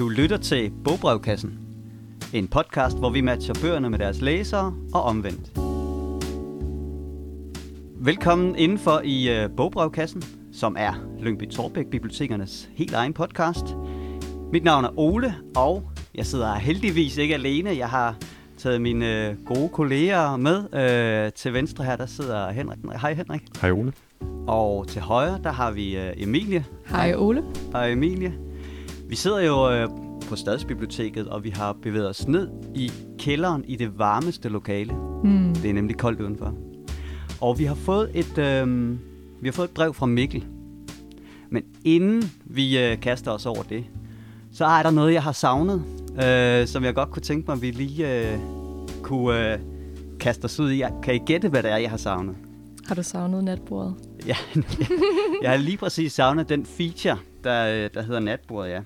Du lytter til Bogbrevkassen. En podcast, hvor vi matcher bøgerne med deres læsere og omvendt. Velkommen indenfor i uh, Bogbrevkassen, som er Lyngby Torbæk Bibliotekernes helt egen podcast. Mit navn er Ole, og jeg sidder heldigvis ikke alene. Jeg har taget mine uh, gode kolleger med. Uh, til venstre her, der sidder Henrik. Hej Henrik. Hej Ole. Og til højre, der har vi uh, Emilie. Hej Ole. Hej Emilie. Vi sidder jo uh, på Stadsbiblioteket, og vi har bevæget os ned i kælderen i det varmeste lokale. Hmm. Det er nemlig koldt udenfor. Og vi har fået et, øh, vi har fået et brev fra Mikkel. Men inden vi øh, kaster os over det, så er der noget, jeg har savnet, øh, som jeg godt kunne tænke mig, at vi lige øh, kunne øh, kaste os ud i. Kan I gætte, hvad det er, jeg har savnet? Har du savnet natbordet? Ja, jeg har lige præcis savnet den feature, der, der hedder Natbordet, ja.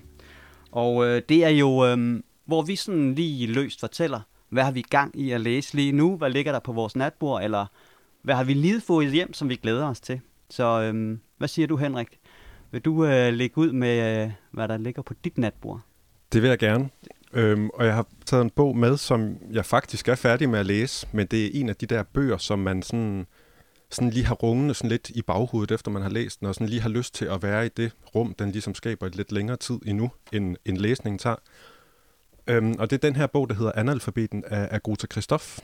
Og øh, det er jo, øh, hvor vi sådan lige løst fortæller, hvad har vi i gang i at læse lige nu? Hvad ligger der på vores natbord? Eller hvad har vi lige fået hjem, som vi glæder os til? Så øh, hvad siger du, Henrik? Vil du øh, lægge ud med, øh, hvad der ligger på dit natbord? Det vil jeg gerne. Øhm, og jeg har taget en bog med, som jeg faktisk er færdig med at læse, men det er en af de der bøger, som man sådan, sådan lige har rungende sådan lidt i baghovedet, efter man har læst den, og sådan lige har lyst til at være i det rum, den ligesom skaber et lidt længere tid endnu, end, end læsningen tager. Øhm, og det er den her bog, der hedder Analfabeten af Agota Christoph,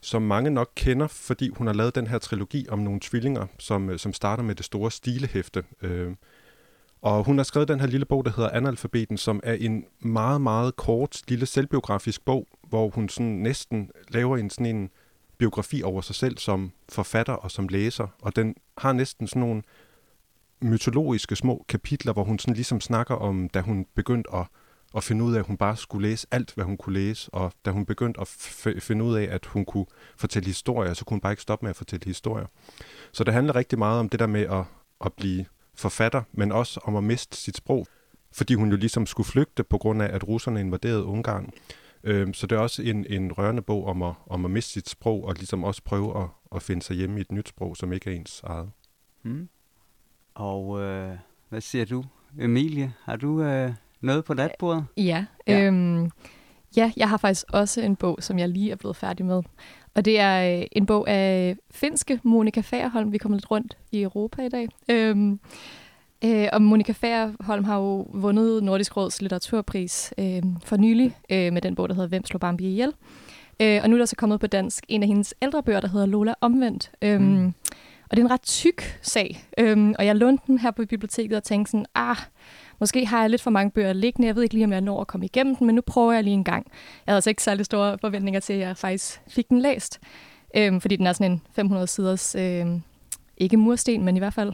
som mange nok kender, fordi hun har lavet den her trilogi om nogle tvillinger, som, øh, som starter med det store stilehæfte. Øh, og hun har skrevet den her lille bog, der hedder Analfabeten, som er en meget, meget kort, lille selvbiografisk bog, hvor hun sådan næsten laver en sådan en biografi over sig selv som forfatter og som læser. Og den har næsten sådan nogle mytologiske små kapitler, hvor hun sådan ligesom snakker om, da hun begyndte at, at finde ud af, at hun bare skulle læse alt, hvad hun kunne læse. Og da hun begyndte at f- finde ud af, at hun kunne fortælle historier, så kunne hun bare ikke stoppe med at fortælle historier. Så det handler rigtig meget om det der med at, at blive forfatter, men også om at miste sit sprog, fordi hun jo ligesom skulle flygte på grund af, at russerne invaderede Ungarn. Øhm, så det er også en, en rørende bog om at, om at miste sit sprog, og ligesom også prøve at, at finde sig hjemme i et nyt sprog, som ikke er ens eget. Hmm. Og øh, hvad siger du, Emilie? Har du øh, noget på natbordet? Ja. Ja. ja. Øhm, ja, jeg har faktisk også en bog, som jeg lige er blevet færdig med. Og det er øh, en bog af finske Monika Fagerholm. Vi kommer lidt rundt i Europa i dag. Øhm, øh, og Monika Fagerholm har jo vundet Nordisk Råds litteraturpris øh, for nylig øh, med den bog, der hedder Hvem slår Bambi ihjel? Øh, og nu er der så kommet på dansk en af hendes ældre bøger, der hedder Lola Omvendt. Øhm, Mm. Og det er en ret tyk sag. Øhm, og jeg lånte den her på biblioteket og tænkte sådan, ah, måske har jeg lidt for mange bøger liggende. Jeg ved ikke lige, om jeg når at komme igennem den, men nu prøver jeg lige en gang. Jeg havde altså ikke særlig store forventninger til, at jeg faktisk fik den læst. Øhm, fordi den er sådan en 500 siders, øhm, ikke mursten, men i hvert fald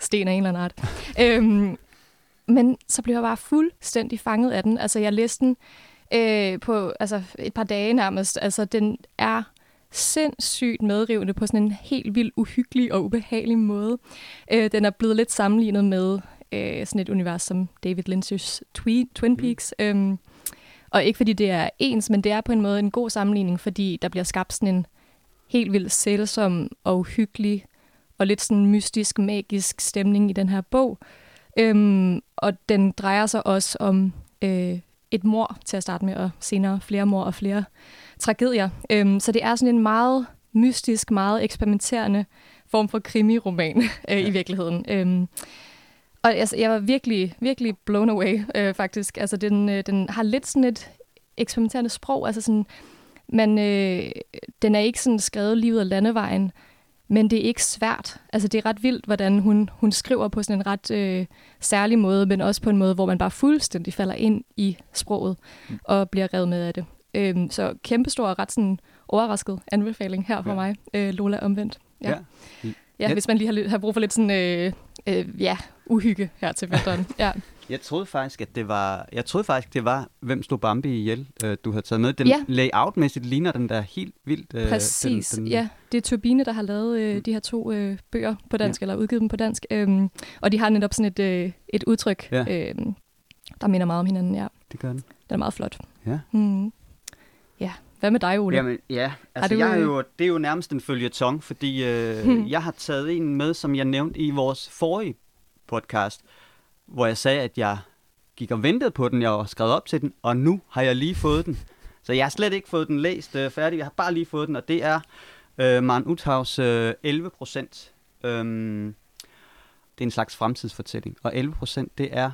sten af en eller anden art. øhm, men så blev jeg bare fuldstændig fanget af den. Altså, jeg læste den øh, på altså, et par dage nærmest. Altså, den er sindssygt medrivende på sådan en helt vildt uhyggelig og ubehagelig måde. Øh, den er blevet lidt sammenlignet med øh, sådan et univers som David Lynch's Twi- Twin Peaks. Mm. Øhm, og ikke fordi det er ens, men det er på en måde en god sammenligning, fordi der bliver skabt sådan en helt vildt sælsom og uhyggelig og lidt sådan mystisk, magisk stemning i den her bog. Øhm, og den drejer sig også om øh, et mor til at starte med, og senere flere mor og flere tragedier. Øhm, så det er sådan en meget mystisk, meget eksperimenterende form for krimiroman øh, i virkeligheden. Øhm, og altså, jeg var virkelig, virkelig blown away, øh, faktisk. Altså, den, øh, den har lidt sådan et eksperimenterende sprog. Altså sådan, men øh, den er ikke sådan skrevet lige ud af landevejen, men det er ikke svært. Altså, det er ret vildt, hvordan hun, hun skriver på sådan en ret øh, særlig måde, men også på en måde, hvor man bare fuldstændig falder ind i sproget Mm. og bliver revet med af det. Øhm, så kæmpestor og ret sådan overrasket anbefaling her fra Ja. mig. Øh, Lola omvendt. Ja. Ja. Ja, hvis man lige har, har brug for lidt sådan, øh, øh, ja, uhygge her til vinteren. ja. Jeg troede faktisk, at det var, jeg troede faktisk, det var, hvem slog Bambi ihjel, øh, du havde taget med. Den Ja. layoutmæssigt ligner den der helt vildt. Øh, Præcis, den, den, ja. Det er Turbine, der har lavet øh, Mm. de her to øh, bøger på dansk, ja. eller udgivet dem på dansk. Øhm, og de har netop sådan et, øh, et udtryk, Ja. øhm, der minder meget om hinanden. Ja, Det gør den. den er meget flot. Ja. Mm. Ja, hvad med dig, Ole? Jamen, ja. Altså, du, jeg er øh, jo, det er jo nærmest en følgetong, fordi øh, Hmm. jeg har taget en med, som jeg nævnte i vores forrige podcast, hvor jeg sagde, at jeg gik og ventede på den, jeg var skrevet op til den, og nu har jeg lige fået den. Så jeg har slet ikke fået den læst øh, færdig, jeg har bare lige fået den, og det er øh, Maren Uthavs øh, 11 procent. Øhm, det er en slags fremtidsfortælling, og 11 procent, det er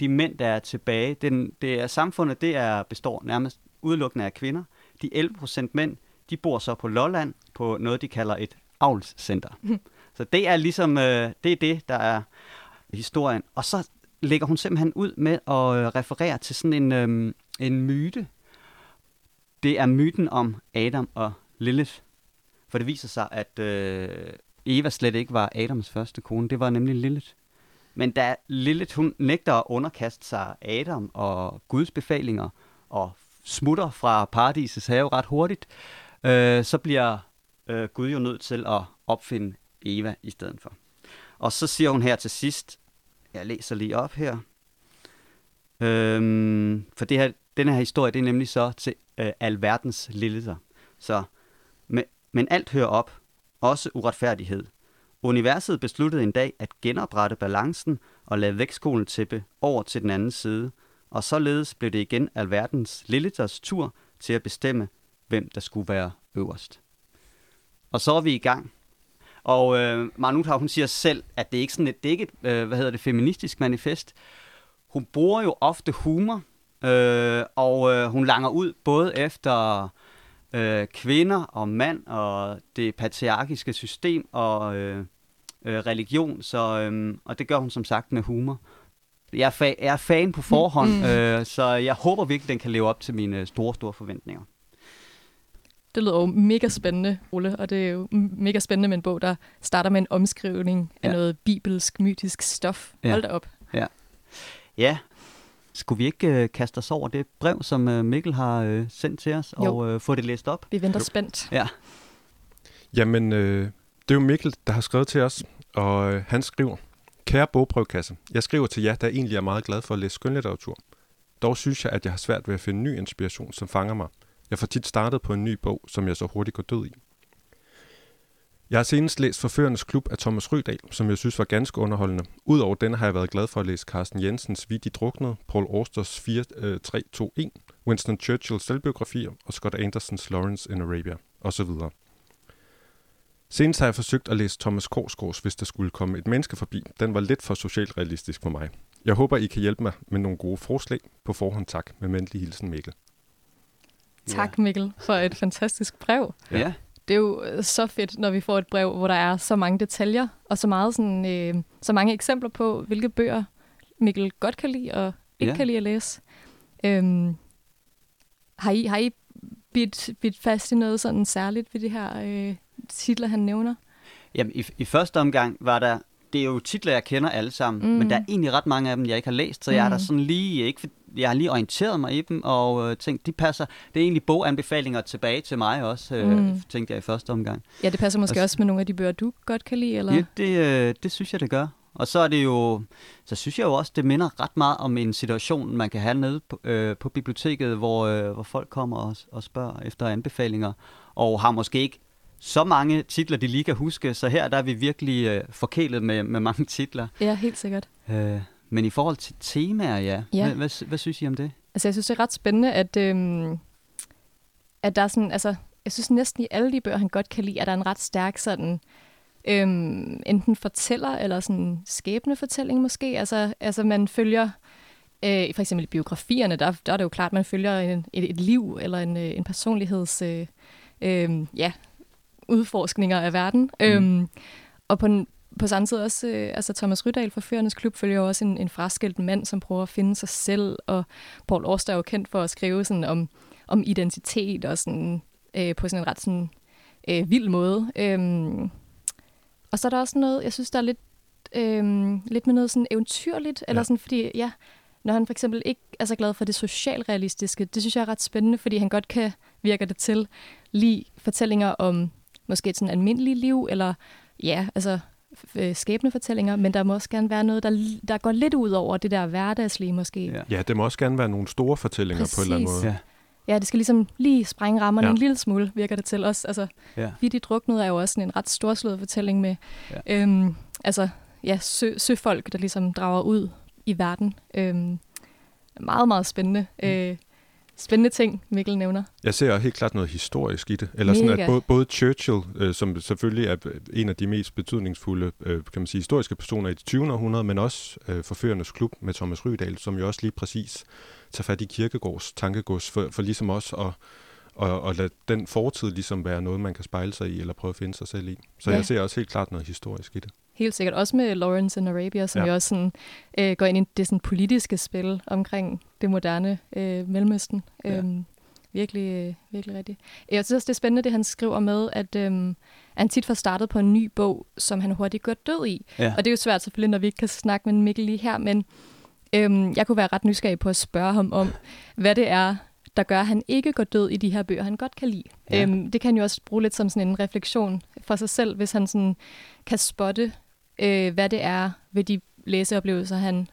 de mænd, der er tilbage. Den, det er samfundet, det er består nærmest udelukkende af kvinder. De 11 procent mænd, de bor så på Lolland på noget, de kalder et avlscenter. så det er ligesom, øh, det er det, der er historien. Og så lægger hun simpelthen ud med at øh, referere til sådan en, øhm, en myte. Det er myten om Adam og Lilith. For det viser sig, at øh, Eva slet ikke var Adams første kone. Det var nemlig Lilith. Men da Lilith, hun nægter at underkaste sig Adam og Guds befalinger og smutter fra paradisets have ret hurtigt, øh, så bliver øh, Gud jo nødt til at opfinde Eva i stedet for. Og så siger hun her til sidst, jeg læser lige op her, øhm, for det her, den her historie, det er nemlig så til øh, alverdens lilleter. Så, men, men alt hører op, også uretfærdighed. Universet besluttede en dag at genoprette balancen og lade vægtskolen tippe over til den anden side, og således blev det igen alverdens lilleters tur til at bestemme, hvem der skulle være øverst. Og så er vi i gang. Og øh, Maren hun siger selv, at det ikke sådan et, det er ikke et, øh, hvad hedder det, feministisk manifest. Hun bruger jo ofte humor, øh, og øh, hun langer ud både efter øh, kvinder og mand og det patriarkiske system og øh, øh, religion, så, øh, og det gør hun som sagt med humor. Jeg er, fa- jeg er fan på forhånd, mm. øh, så jeg håber virkelig, den kan leve op til mine store, store forventninger. Det lyder jo mega spændende, Ole, og det er jo mega spændende med en bog, der starter med en omskrivning af ja. noget bibelsk, mytisk stof. Ja. Hold da op. Ja. Ja. Skulle vi ikke øh, kaste os over det brev, som øh, Mikkel har øh, sendt til os, jo. og øh, få det læst op? Vi venter jo. spændt. Ja. Jamen, øh, det er jo Mikkel, der har skrevet til os, og øh, han skriver, Kære bogprøvkasse, jeg skriver til jer, der egentlig er meget glad for at læse skønlitteratur. Dog synes jeg, at jeg har svært ved at finde ny inspiration, som fanger mig. Jeg får tit startet på en ny bog, som jeg så hurtigt går død i. Jeg har senest læst Forførernes Klub af Thomas Rydal, som jeg synes var ganske underholdende. Udover den har jeg været glad for at læse Carsten Jensens Vi de druknede, Paul Austers 4321, øh, Winston Churchills selvbiografier og Scott Andersons Lawrence in Arabia osv. Senest har jeg forsøgt at læse Thomas Korsgaards, hvis der skulle komme et menneske forbi. Den var lidt for socialt realistisk for mig. Jeg håber, I kan hjælpe mig med nogle gode forslag. På forhånd tak. Med venlig hilsen, Mikkel. Tak, Mikkel, for et fantastisk brev. Ja. Det er jo øh, så fedt, når vi får et brev, hvor der er så mange detaljer, og så, meget sådan, øh, så mange eksempler på, hvilke bøger Mikkel godt kan lide, og ikke ja. kan lide at læse. Øhm, har I, har I bidt, bidt fast i noget sådan særligt ved det her øh, titler, han nævner? Jamen, i, i første omgang var der det er jo titler, jeg kender alle sammen, mm. men der er egentlig ret mange af dem, jeg ikke har læst, så mm. jeg er der sådan lige, ikke, jeg har lige orienteret mig i dem, og øh, tænkt, de passer, det er egentlig boganbefalinger tilbage til mig også, øh, mm. tænkte jeg i første omgang. Ja, det passer måske og, også med nogle af de bøger, du godt kan lide, eller? Ja, det, øh, det synes jeg, det gør. Og så er det jo, så synes jeg jo også, det minder ret meget om en situation, man kan have nede på, øh, på biblioteket, hvor, øh, hvor folk kommer og, og spørger efter anbefalinger, og har måske ikke så mange titler, de lige kan huske, så her der er vi virkelig øh, forkælet med, med mange titler. Ja, helt sikkert. Øh, men i forhold til temaer, ja. ja. Hvad, hvad, hvad synes I om det? Altså, jeg synes, det er ret spændende, at, øhm, at der er sådan, altså, jeg synes næsten i alle de bøger, han godt kan lide, at der er en ret stærk sådan, øhm, enten fortæller, eller sådan skæbne fortælling måske. Altså, altså man følger, øh, for eksempel i biografierne, der, der er det jo klart, at man følger en, et, et liv, eller en, øh, en personligheds, øh, øh, ja, udforskninger af verden. Mm. Øhm, og på, den, på samme tid også, øh, altså Thomas Rydahl fra Førernes Klub følger også en, en fraskilt mand, som prøver at finde sig selv, og Paul Auster er jo kendt for at skrive sådan om, om identitet og sådan, øh, på sådan en ret sådan, øh, vild måde. Øhm, og så er der også noget, jeg synes, der er lidt, øh, lidt med noget sådan eventyrligt, eller ja. sådan, fordi ja, når han for eksempel ikke er så glad for det socialrealistiske, det synes jeg er ret spændende, fordi han godt kan virke det til lige fortællinger om måske et sådan almindeligt liv, eller ja, altså øh, skæbnefortællinger, men der må også gerne være noget, der, der går lidt ud over det der hverdagslige måske. Ja, ja det må også gerne være nogle store fortællinger Præcis. på en eller anden måde. Ja. Ja, det skal ligesom lige sprænge rammerne ja. en lille smule, virker det til os. Altså, ja. Vi de druknede er jo også en ret storslået fortælling med ja. øhm, altså, ja, sø, søfolk, der ligesom drager ud i verden. Øhm, meget, meget spændende. Mm. Øh, spændende ting, Mikkel nævner. Jeg ser helt klart noget historisk i det. Eller sådan, Mega. at både, både Churchill, øh, som selvfølgelig er en af de mest betydningsfulde øh, kan man sige, historiske personer i det 20. århundrede, men også øh, Forførernes Klub med Thomas Rydal, som jo også lige præcis tager fat i Kirkegårds tankegods, for, for ligesom også at, og, og lade den fortid ligesom være noget, man kan spejle sig i, eller prøve at finde sig selv i. Så ja. jeg ser også helt klart noget historisk i det. Helt sikkert. Også med Lawrence in Arabia, som ja. Jo også sådan, øh, går ind i det sådan, politiske spil omkring det moderne øh, Mellemøsten. Ja. Øhm, virkelig, øh, virkelig rigtigt. Jeg synes også, det er spændende, det han skriver med, at øhm, han tit får startet på en ny bog, som han hurtigt går død i. Ja. Og det er jo svært selvfølgelig, når vi ikke kan snakke med Mikkel lige her, men øhm, jeg kunne være ret nysgerrig på at spørge ham om, hvad det er, der gør, at han ikke går død i de her bøger, han godt kan lide. Ja. Øhm, det kan han jo også bruge lidt som sådan en refleksion for sig selv, hvis han sådan kan spotte, øh, hvad det er ved de læseoplevelser, han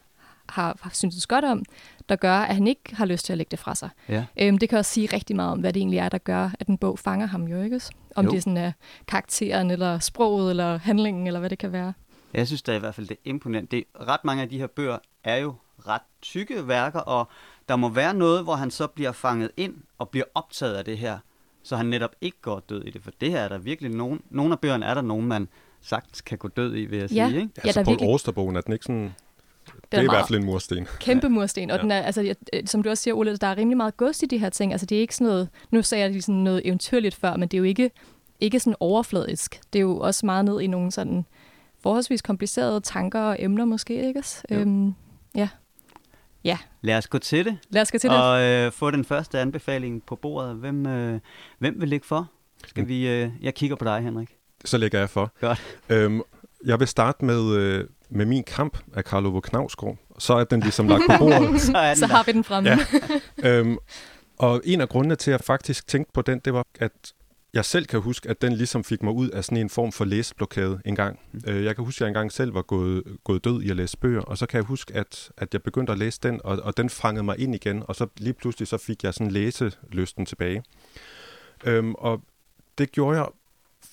har, syntes godt om, der gør, at han ikke har lyst til at lægge det fra sig. Ja. Øhm, det kan også sige rigtig meget om, hvad det egentlig er, der gør, at en bog fanger ham jo, ikke? Om Jo. det sådan er karakteren, eller sproget, eller handlingen, eller hvad det kan være. Jeg synes da i hvert fald, det er imponerende. Det, ret mange af de her bøger er jo ret tykke værker, og der må være noget, hvor han så bliver fanget ind og bliver optaget af det her, så han netop ikke går død i det. For det her er der virkelig nogen, nogle af bøgerne er der nogen, man sagtens kan gå død i, vil jeg Ja. sige. Ikke? Ja, altså der er Paul virkelig- Austerbogen, er den ikke sådan... Det er, er i hvert fald en mursten. Kæmpe mursten, og Ja. den er, altså, øh, som du også siger, Ole, der er rimelig meget gods i de her ting. Altså, det er ikke sådan noget, nu sagde jeg lige sådan noget eventyrligt før, men det er jo ikke, ikke sådan overfladisk. Det er jo også meget ned i nogle sådan forholdsvis komplicerede tanker og emner måske, ikke? også? Jo. Øhm, Lad os gå til det, lad os gå til det. og øh, få den første anbefaling på bordet. Hvem, øh, hvem vil ligge for? Skal vi, øh, jeg kigger på dig, Henrik. Så lægger jeg for. Godt. Øhm, jeg vil starte med, øh, med min kamp af Karl Ove Knavsgaard. Så er den ligesom lagt på bordet. Så Så har vi den fremme. Ja. øhm, og en af grundene til, at jeg faktisk tænkte på den, det var, at jeg selv kan huske, at den ligesom fik mig ud af sådan en form for læseblokade en gang. Mm. Øh, jeg kan huske, at jeg engang selv var gået, gået død i at læse bøger, og så kan jeg huske, at, at jeg begyndte at læse den, og, og den fangede mig ind igen, og så lige pludselig så fik jeg sådan læselysten tilbage. Øhm, og det gjorde jeg,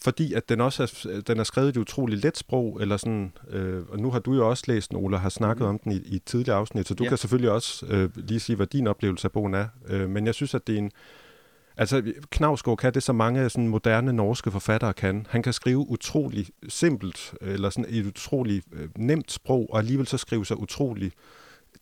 fordi at den også er, den er skrevet i et utroligt let sprog, eller sådan, øh, og nu har du jo også læst den, Ola, har snakket Mm. om den i, i et tidligere afsnit, så du Ja. kan selvfølgelig også øh, lige sige, hvad din oplevelse af bogen er. Øh, men jeg synes, at det er en... Altså, Knavsgaard kan det, så mange sådan moderne norske forfattere kan. Han kan skrive utrolig simpelt, eller sådan et utrolig øh, nemt sprog, og alligevel så skrive sig utrolig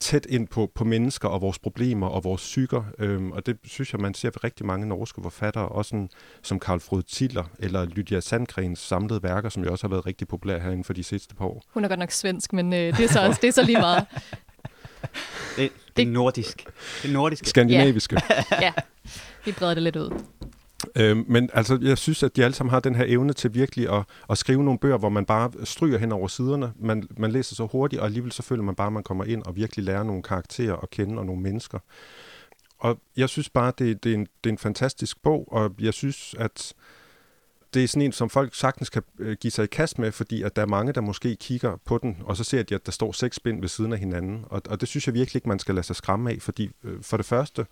tæt ind på, på mennesker og vores problemer og vores psyker. Øhm, og det synes jeg, man ser ved rigtig mange norske forfattere, også sådan, som Karl Frode Tiller eller Lydia Sandgrens samlede værker, som jo også har været rigtig populære herinde for de sidste par år. Hun er godt nok svensk, men øh, det, er så også, det er så lige meget. Det, det er Det- nordisk. Det er nordisk. Skandinaviske. Ja, vi breder det lidt ud. Øh, men altså, jeg synes, at de alle sammen har den her evne til virkelig at, at skrive nogle bøger, hvor man bare stryger hen over siderne. Man, man læser så hurtigt, og alligevel så føler man bare, at man kommer ind og virkelig lærer nogle karakterer at kende og nogle mennesker. Og jeg synes bare, det, det, er, en, det er en fantastisk bog, og jeg synes, at det er sådan en, som folk sagtens kan øh, give sig i kast med, fordi at der er mange, der måske kigger på den, og så ser de, at der står seks bind ved siden af hinanden. Og, og det synes jeg virkelig ikke, man skal lade sig skræmme af, fordi øh, for det første, øh,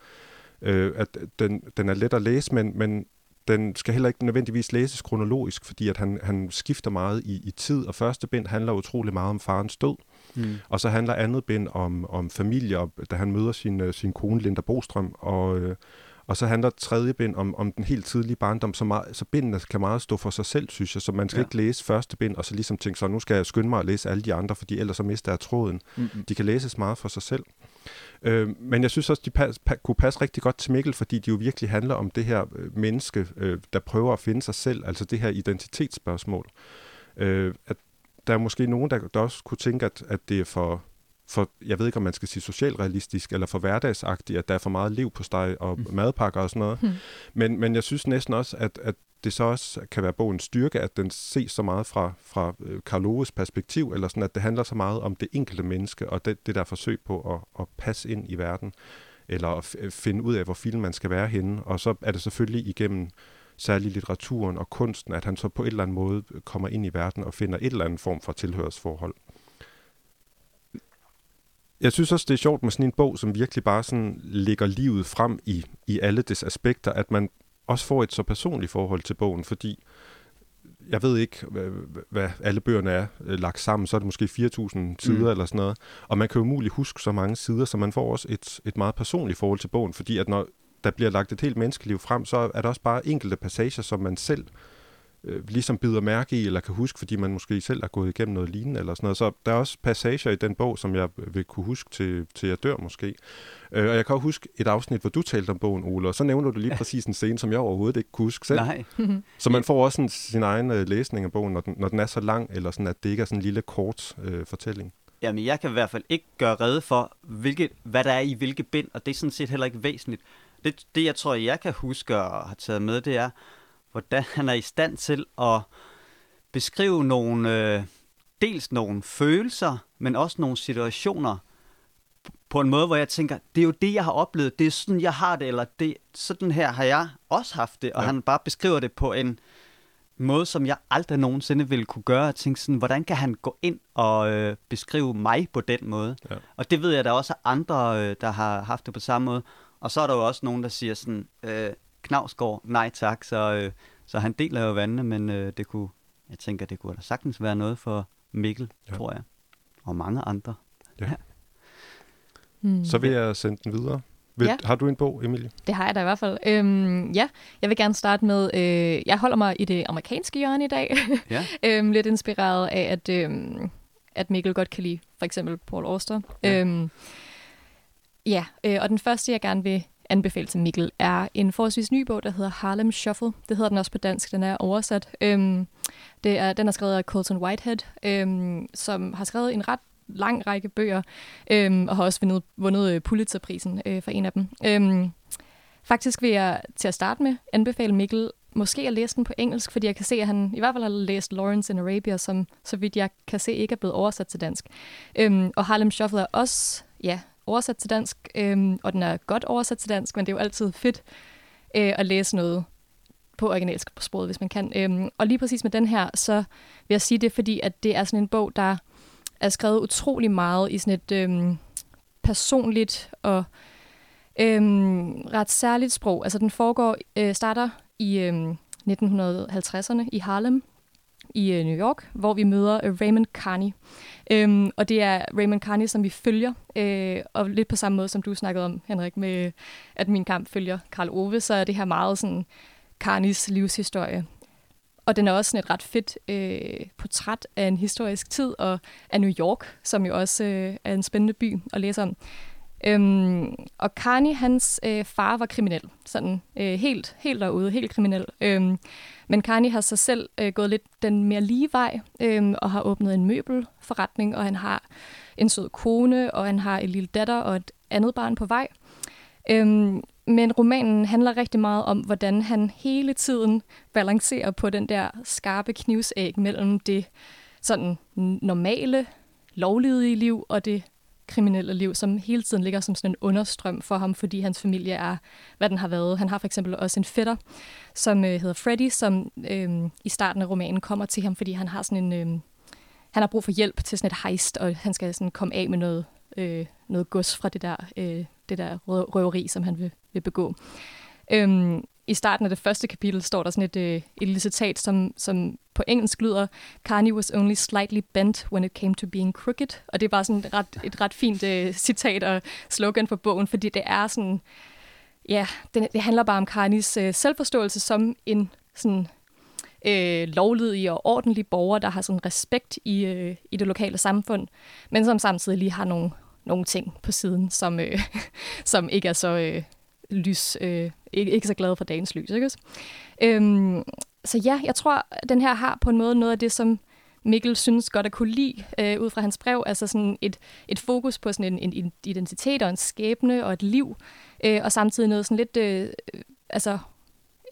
at den, den er let at læse, men, men den skal heller ikke nødvendigvis læses kronologisk, fordi at han, han skifter meget i, i tid, og første bind handler utrolig meget om farens død, Mm. og så handler andet bind om, om familie, og, da han møder sin, øh, sin kone Linda Bostrøm, og, øh, og så handler tredje bind om, om den helt tidlige barndom, så, meget, så bindene kan meget stå for sig selv, synes jeg, så man skal Ja. ikke læse første bind, og så ligesom tænke så, nu skal jeg skynde mig at læse alle de andre, fordi ellers så mister jeg tråden. Mm-mm. De kan læses meget for sig selv. Øh, men jeg synes også, de pas, pa, kunne passe rigtig godt til Mikkel, fordi de jo virkelig handler om det her øh, menneske, øh, der prøver at finde sig selv, altså det her identitetsspørgsmål. Øh, at der er måske nogen, der, der også kunne tænke, at, at det er for, for, jeg ved ikke, om man skal sige socialrealistisk, eller for hverdagsagtigt, at der er for meget liv på steg og Mm. madpakker og sådan noget. Hmm. Men, men jeg synes næsten også, at, at det så også kan være bogens styrke, at den ses så meget fra, fra øh, Karl Oves perspektiv, eller sådan, at det handler så meget om det enkelte menneske, og det, det der forsøg på at, at passe ind i verden, eller at f- finde ud af, hvor film man skal være henne. Og så er det selvfølgelig igennem særlig litteraturen og kunsten, at han så på et eller andet måde kommer ind i verden og finder et eller andet form for tilhørsforhold. Jeg synes også, det er sjovt med sådan en bog, som virkelig bare sådan lægger livet frem i, i alle dets aspekter, at man også får et så personligt forhold til bogen, fordi jeg ved ikke, hvad, hvad alle bøgerne er øh, lagt sammen, så er det måske 4.000 sider mm. eller sådan noget. Og man kan jo umuligt huske så mange sider, så man får også et, et meget personligt forhold til bogen, fordi at når der bliver lagt et helt menneskeliv frem, så er der også bare enkelte passager, som man selv øh, ligesom bider mærke i, eller kan huske, fordi man måske selv er gået igennem noget lignende, eller sådan noget. Så der er også passager i den bog, som jeg vil kunne huske til, til jeg dør måske. Øh, og jeg kan også huske et afsnit, hvor du talte om bogen, Ole, og så nævner du lige præcis en scene, som jeg overhovedet ikke kunne huske selv. Nej. Så man får også sådan, sin egen øh, læsning af bogen, når den, når den er så lang, eller sådan, at det ikke er sådan en lille kort øh, fortælling. Jamen, jeg kan i hvert fald ikke gøre rede for, hvilke, hvad der er i hvilke bind, og det er sådan set heller ikke væsentligt. Det, det jeg tror, jeg kan huske og har taget med, det er, hvordan han er i stand til at beskrive nogle, øh, dels nogle følelser, men også nogle situationer, på en måde, hvor jeg tænker, det er jo det, jeg har oplevet, det er sådan, jeg har det, eller det, sådan her har jeg også haft det, og ja. han bare beskriver det på en måde, som jeg aldrig nogensinde ville kunne gøre. Jeg tænkte sådan, hvordan kan han gå ind og øh, beskrive mig på den måde? Ja. Og det ved jeg, der også er andre, øh, der har haft det på samme måde. Og så er der jo også nogen, der siger sådan, øh, Knavsgaard, nej tak, så, øh, så han deler jo vandene, men øh, det kunne, jeg tænker, det kunne da sagtens være noget for Mikkel, ja. tror jeg, og mange andre. Ja. ja. Hmm. Så vil jeg sende den videre. Vil, ja. Har du en bog, Emilie? Det har jeg da i hvert fald. Øhm, ja, jeg vil gerne starte med, øh, jeg holder mig i det amerikanske hjørne i dag. Ja. øhm, lidt inspireret af, at, øhm, at Mikkel godt kan lide for eksempel Paul Auster. Ja, øhm, ja øh, og den første, jeg gerne vil anbefale til Mikkel, er en forholdsvis ny bog, der hedder Harlem Shuffle. Det hedder den også på dansk, den er oversat. Øhm, det er, den er skrevet af Colton Whitehead, øhm, som har skrevet en ret lang række bøger, øhm, og har også vundet, vundet øh, Pulitzerprisen øh, for en af dem. Øhm, faktisk vil jeg til at starte med anbefale Mikkel måske at læse den på engelsk, fordi jeg kan se, at han i hvert fald har læst Lawrence in Arabia, som så vidt jeg kan se ikke er blevet oversat til dansk. Øhm, og Harlem Shuffle er også ja, oversat til dansk, øhm, og den er godt oversat til dansk, men det er jo altid fedt øh, at læse noget på originalsk sproget, hvis man kan. Øhm, og lige præcis med den her, så vil jeg sige det, fordi at det er sådan en bog, der er skrevet utrolig meget i sådan et øhm, personligt og øhm, ret særligt sprog. Altså den foregår, øh, starter i øhm, 1950'erne i Harlem i øh, New York, hvor vi møder øh, Raymond Carney. Øhm, og det er Raymond Carney, som vi følger, øh, og lidt på samme måde, som du snakkede om, Henrik, med at min kamp følger Karl Ove, så er det her meget sådan Carneys livshistorie. Og den er også sådan et ret fedt øh, portræt af en historisk tid, og af New York, som jo også øh, er en spændende by at læse om. Øhm, og Carney, hans øh, far var kriminel, sådan øh, helt, helt derude, helt kriminel. Øhm, men Kanye har sig selv øh, gået lidt den mere lige vej, øh, og har åbnet en møbelforretning, og han har en sød kone, og han har en lille datter og et andet barn på vej. Øhm, men romanen handler rigtig meget om, hvordan han hele tiden balancerer på den der skarpe knivsæg mellem det sådan normale, lovlydige liv og det kriminelle liv, som hele tiden ligger som sådan en understrøm for ham, fordi hans familie er, hvad den har været. Han har for eksempel også en fætter, som øh, hedder Freddy, som øh, i starten af romanen kommer til ham, fordi han har sådan en... Øh, han har brug for hjælp til sådan et heist, og han skal sådan komme af med noget, øh, noget gods fra det der, øh, det der røveri, som han vil, vil begå. Øhm, i starten af det første kapitel står der sådan et, øh, et lille citat, som, som på engelsk lyder, Carney was only slightly bent when it came to being crooked. Og det er bare sådan et ret, et ret fint øh, citat og slogan for bogen, fordi det er sådan, ja, det, det handler bare om Carneys øh, selvforståelse som en sådan øh, lovlydig og ordentlig borger, der har sådan respekt i, øh, i det lokale samfund, men som samtidig lige har nogle, nogle ting på siden, som, øh, som ikke er så øh, lys, øh, ikke, ikke så glad for dagens lys. Ikke? Øhm, så ja, jeg tror, den her har på en måde noget af det, som Mikkel synes godt at kunne lide øh, ud fra hans brev, altså sådan et, et fokus på sådan en, en identitet og en skæbne og et liv, øh, og samtidig noget sådan lidt, øh, altså,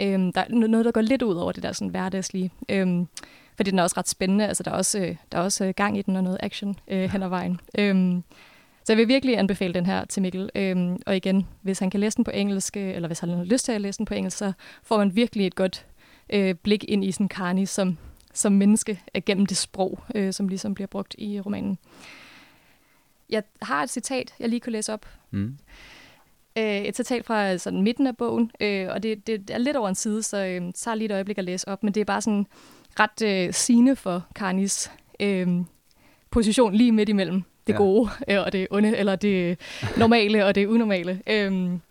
øh, der er noget, der går lidt ud over det der sådan hverdagslige, øh, fordi den er også ret spændende, altså der er også, øh, der er også øh, gang i den og noget action øh, hen ad vejen. Øh, så jeg vil virkelig anbefale den her til Mikkel. Øhm, og igen, hvis han kan læse den på engelsk, øh, eller hvis han har lyst til at læse den på engelsk, så får man virkelig et godt øh, blik ind i sådan Carney som, som menneske gennem det sprog, øh, som ligesom bliver brugt i romanen. Jeg har et citat, jeg lige kunne læse op. Mm. Øh, et citat fra sådan midten af bogen, øh, og det, det er lidt over en side, så øh, tager lige et øjeblik at læse op, men det er bare sådan, ret øh, sigende for Karnis øh, position lige midt imellem det Ja. gode øh, og det onde, eller det normale og det unormale. Øhm,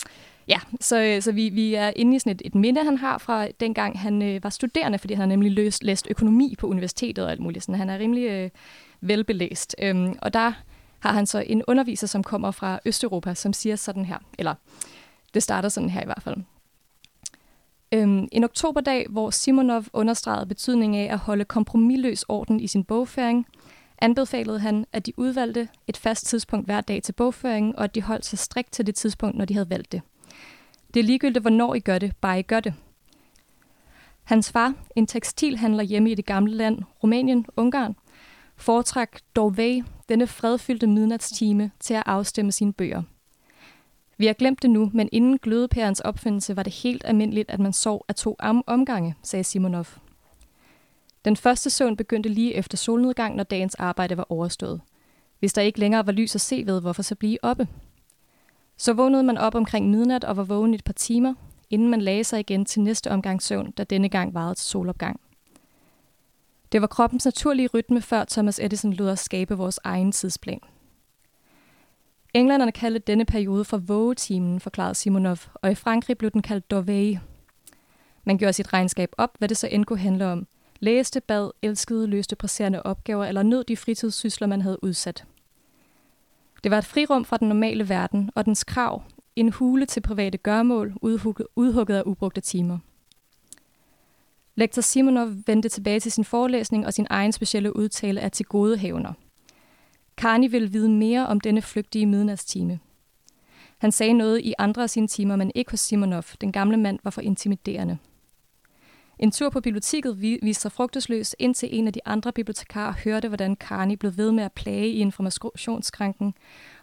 ja, så, øh, så vi, vi er inde i sådan et, et minde, han har fra dengang han øh, var studerende, fordi han har nemlig løst, læst økonomi på universitetet og alt muligt. Sådan, han er rimelig øh, velbelæst. Øhm, og der har han så en underviser, som kommer fra Østeuropa, som siger sådan her, eller det starter sådan her i hvert fald. Øhm, en oktoberdag, hvor Simonov understregede betydningen af at holde kompromilløs orden i sin bogføring, anbefalede han, at de udvalgte et fast tidspunkt hver dag til bogføringen, og at de holdt sig strikt til det tidspunkt, når de havde valgt det. Det er ligegyldigt, hvornår I gør det, bare I gør det. Hans far, en tekstilhandler hjemme i det gamle land, Rumænien, Ungarn, foretrak væg denne fredfyldte midnatstime til at afstemme sine bøger. Vi har glemt det nu, men inden glødepærens opfindelse var det helt almindeligt, at man sov af to omgange, sagde Simonov. Den første søvn begyndte lige efter solnedgang, når dagens arbejde var overstået. Hvis der ikke længere var lys at se ved, hvorfor så blive oppe? Så vågnede man op omkring midnat og var vågen et par timer, inden man lagde sig igen til næste omgang søvn, der denne gang varede til solopgang. Det var kroppens naturlige rytme, før Thomas Edison lod os skabe vores egen tidsplan. Englænderne kaldte denne periode for vågetimen, forklarede Simonov, og i Frankrig blev den kaldt dorvée. Man gjorde sit regnskab op, hvad det så end kunne handle om. Læste, bad, elskede, løste presserende opgaver eller nød de fritidssysler, man havde udsat. Det var et frirum fra den normale verden og dens krav, en hule til private gørmål, udhugget, udhugget af ubrugte timer. Lektor Simonov vendte tilbage til sin forelæsning og sin egen specielle udtale af til gode havner. Karni ville vide mere om denne flygtige midnatstime. Han sagde noget i andre af sine timer, men ikke hos Simonov. Den gamle mand var for intimiderende. En tur på biblioteket vi- viste sig frugtesløs, indtil en af de andre bibliotekarer hørte, hvordan Karni blev ved med at plage i informationskranken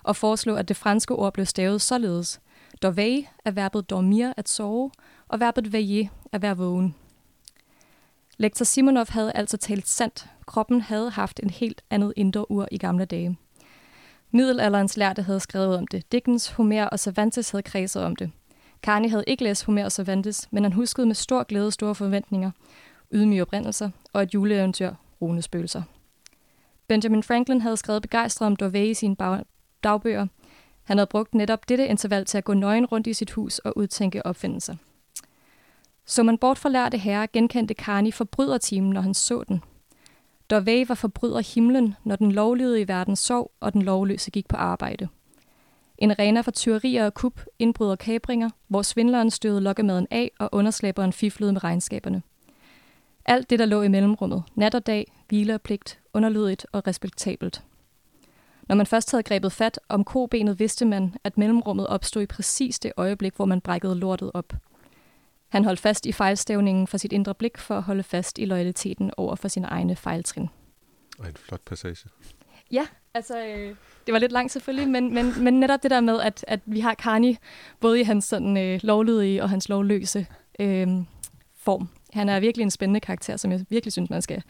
og foreslog, at det franske ord blev stavet således. Dorveille er verbet dormir, at sove, og verbet veiller, at være vågen. Lektor Simonov havde altså talt sandt. Kroppen havde haft en helt andet indre ur i gamle dage. Middelalderens lærte havde skrevet om det. Dickens, Homer og Cervantes havde kredset om det. Carney havde ikke læst Homer og Cervantes, men han huskede med stor glæde store forventninger, ydmyge oprindelser og et juleeventyr, rune spøgelser. Benjamin Franklin havde skrevet begejstret om Dorvay i sine bag- dagbøger. Han havde brugt netop dette interval til at gå nøgen rundt i sit hus og udtænke opfindelser. Så man bort fra lærte herre genkendte Carney forbrydertimen, når han så den. Dorvay var forbryder himlen, når den lovlydige i verden sov, og den lovløse gik på arbejde. En arena for tyverier og kup, indbrud og kabringer, hvor svindleren støvede lokkemaden af, og underslæberen fiflede med regnskaberne. Alt det, der lå i mellemrummet, nat og dag, hvile og pligt, underlydigt og respektabelt. Når man først havde grebet fat om kobenet, vidste man, at mellemrummet opstod i præcis det øjeblik, hvor man brækkede lortet op. Han holdt fast i fejlstævningen for sit indre blik for at holde fast i loyaliteten over for sine egne fejltrin. Og en flot passage. Ja, altså, øh, det var lidt langt selvfølgelig, men, men, men netop det der med, at, at vi har Carney både i hans sådan, øh, lovlydige og hans lovløse øh, form. Han er virkelig en spændende karakter, som jeg virkelig synes, man skal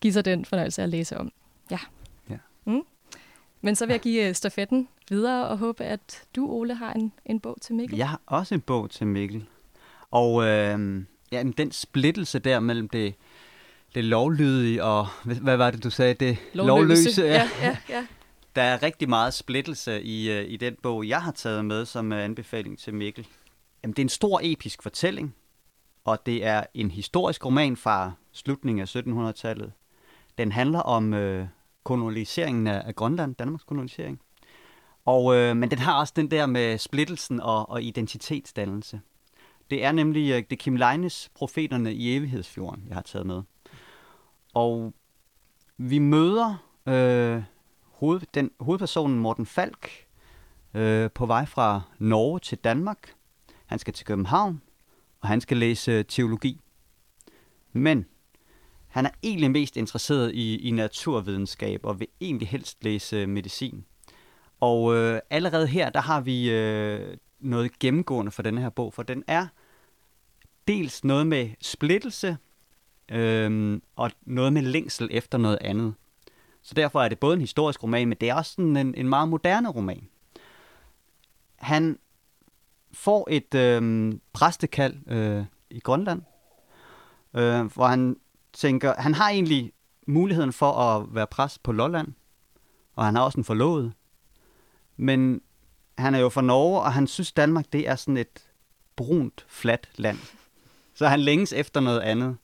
give sig den fornøjelse at læse om. Ja. Ja. Mm. Men så vil jeg give øh, stafetten videre og håbe, at du, Ole, har en, en bog til Mikkel. Jeg har også en bog til Mikkel. Og øh, ja, den splittelse der mellem det, det lovlydige og, hvad, var det, du sagde? Det lovløse. Ja, ja, ja. Der er rigtig meget splittelse i, øh, i den bog, jeg har taget med som øh, anbefaling til Mikkel. Jamen, det er en stor episk fortælling, og det er en historisk roman fra slutningen af 1700-tallet. Den handler om øh, koloniseringen af, af Grønland, Danmarks kolonisering. Og, øh, men den har også den der med splittelsen og, og identitetsdannelse. Det er nemlig øh, det Kim Leines Profeterne i Evighedsfjorden, jeg har taget med. Og vi møder øh, hoved, den, hovedpersonen Morten Falk øh, på vej fra Norge til Danmark. Han skal til København, og han skal læse teologi. Men han er egentlig mest interesseret i, i naturvidenskab, og vil egentlig helst læse medicin. Og øh, allerede her, der har vi øh, noget gennemgående for denne her bog, for den er dels noget med splittelse, øh, og noget med længsel efter noget andet. Så derfor er det både en historisk roman, men det er også sådan en, en meget moderne roman. Han får et øh, præstekald øh, i Grønland, øh, hvor han tænker, han har egentlig muligheden for at være præst på Lolland, og han har også en forlovet. Men han er jo fra Norge, og han synes, Danmark det er sådan et brunt, fladt land. Så han længes efter noget andet.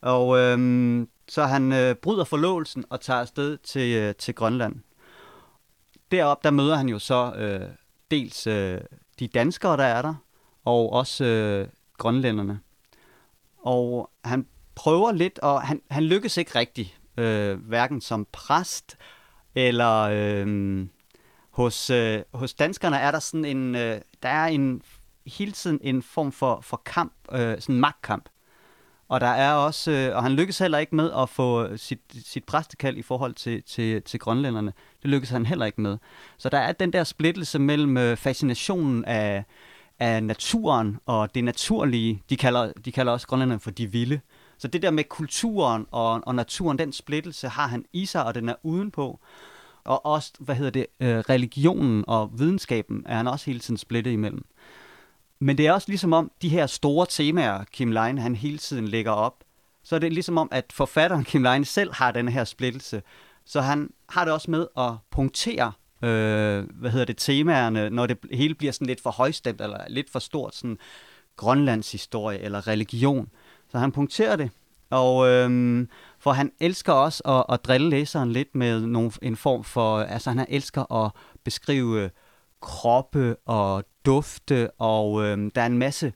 Og øhm, så han øh, bryder forlovelsen og tager afsted til, øh, til Grønland. Derop der møder han jo så øh, dels øh, de danskere, der er der, og også øh, grønlænderne. Og han prøver lidt, og han, han lykkes ikke rigtigt, øh, hverken som præst eller øh, hos, øh, hos danskerne er der sådan en, øh, der er en hele tiden en form for, for kamp, øh, sådan en magtkamp. Og der er også, øh, og han lykkes heller ikke med at få sit, sit præstekald i forhold til, til, til grønlænderne. Det lykkes han heller ikke med. Så der er den der splittelse mellem øh, fascinationen af, af naturen og det naturlige. De kalder, de kalder også grønlænderne for de vilde. Så det der med kulturen og, og naturen, den splittelse har han i sig, og den er udenpå. Og også, hvad hedder det, øh, religionen og videnskaben er han også hele tiden splittet imellem. Men det er også ligesom om, de her store temaer, Kim Leine, han hele tiden lægger op, så er det ligesom om, at forfatteren Kim Leine selv har den her splittelse. Så han har det også med at punktere, øh, hvad hedder det, temaerne, når det hele bliver sådan lidt for højstemt, eller lidt for stort, sådan Grønlands historie eller religion. Så han punkterer det, og øh, for han elsker også at, at drille læseren lidt med nogle, en form for, altså han elsker at beskrive kroppe og dufte, og øh, der er en masse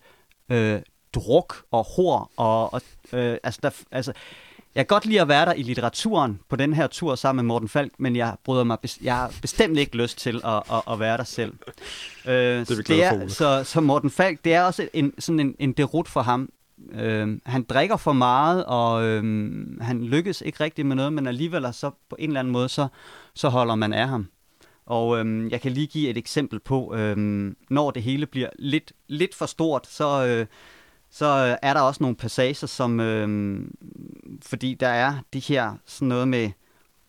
øh, druk og hår, og, og øh, altså, der, altså, jeg kan godt lide at være der i litteraturen på den her tur sammen med Morten Falk, men jeg bryder mig, jeg har bestemt ikke lyst til at, at, at være der selv. Øh, det er vi det er, så, så Morten Falk, det er også en, sådan en, en derut for ham. Øh, han drikker for meget, og øh, han lykkes ikke rigtig med noget, men alligevel så på en eller anden måde, så, så holder man af ham. Og øhm, jeg kan lige give et eksempel på, øhm, når det hele bliver lidt, lidt for stort, så, øh, så øh, er der også nogle passager, som, øh, fordi der er de her sådan noget med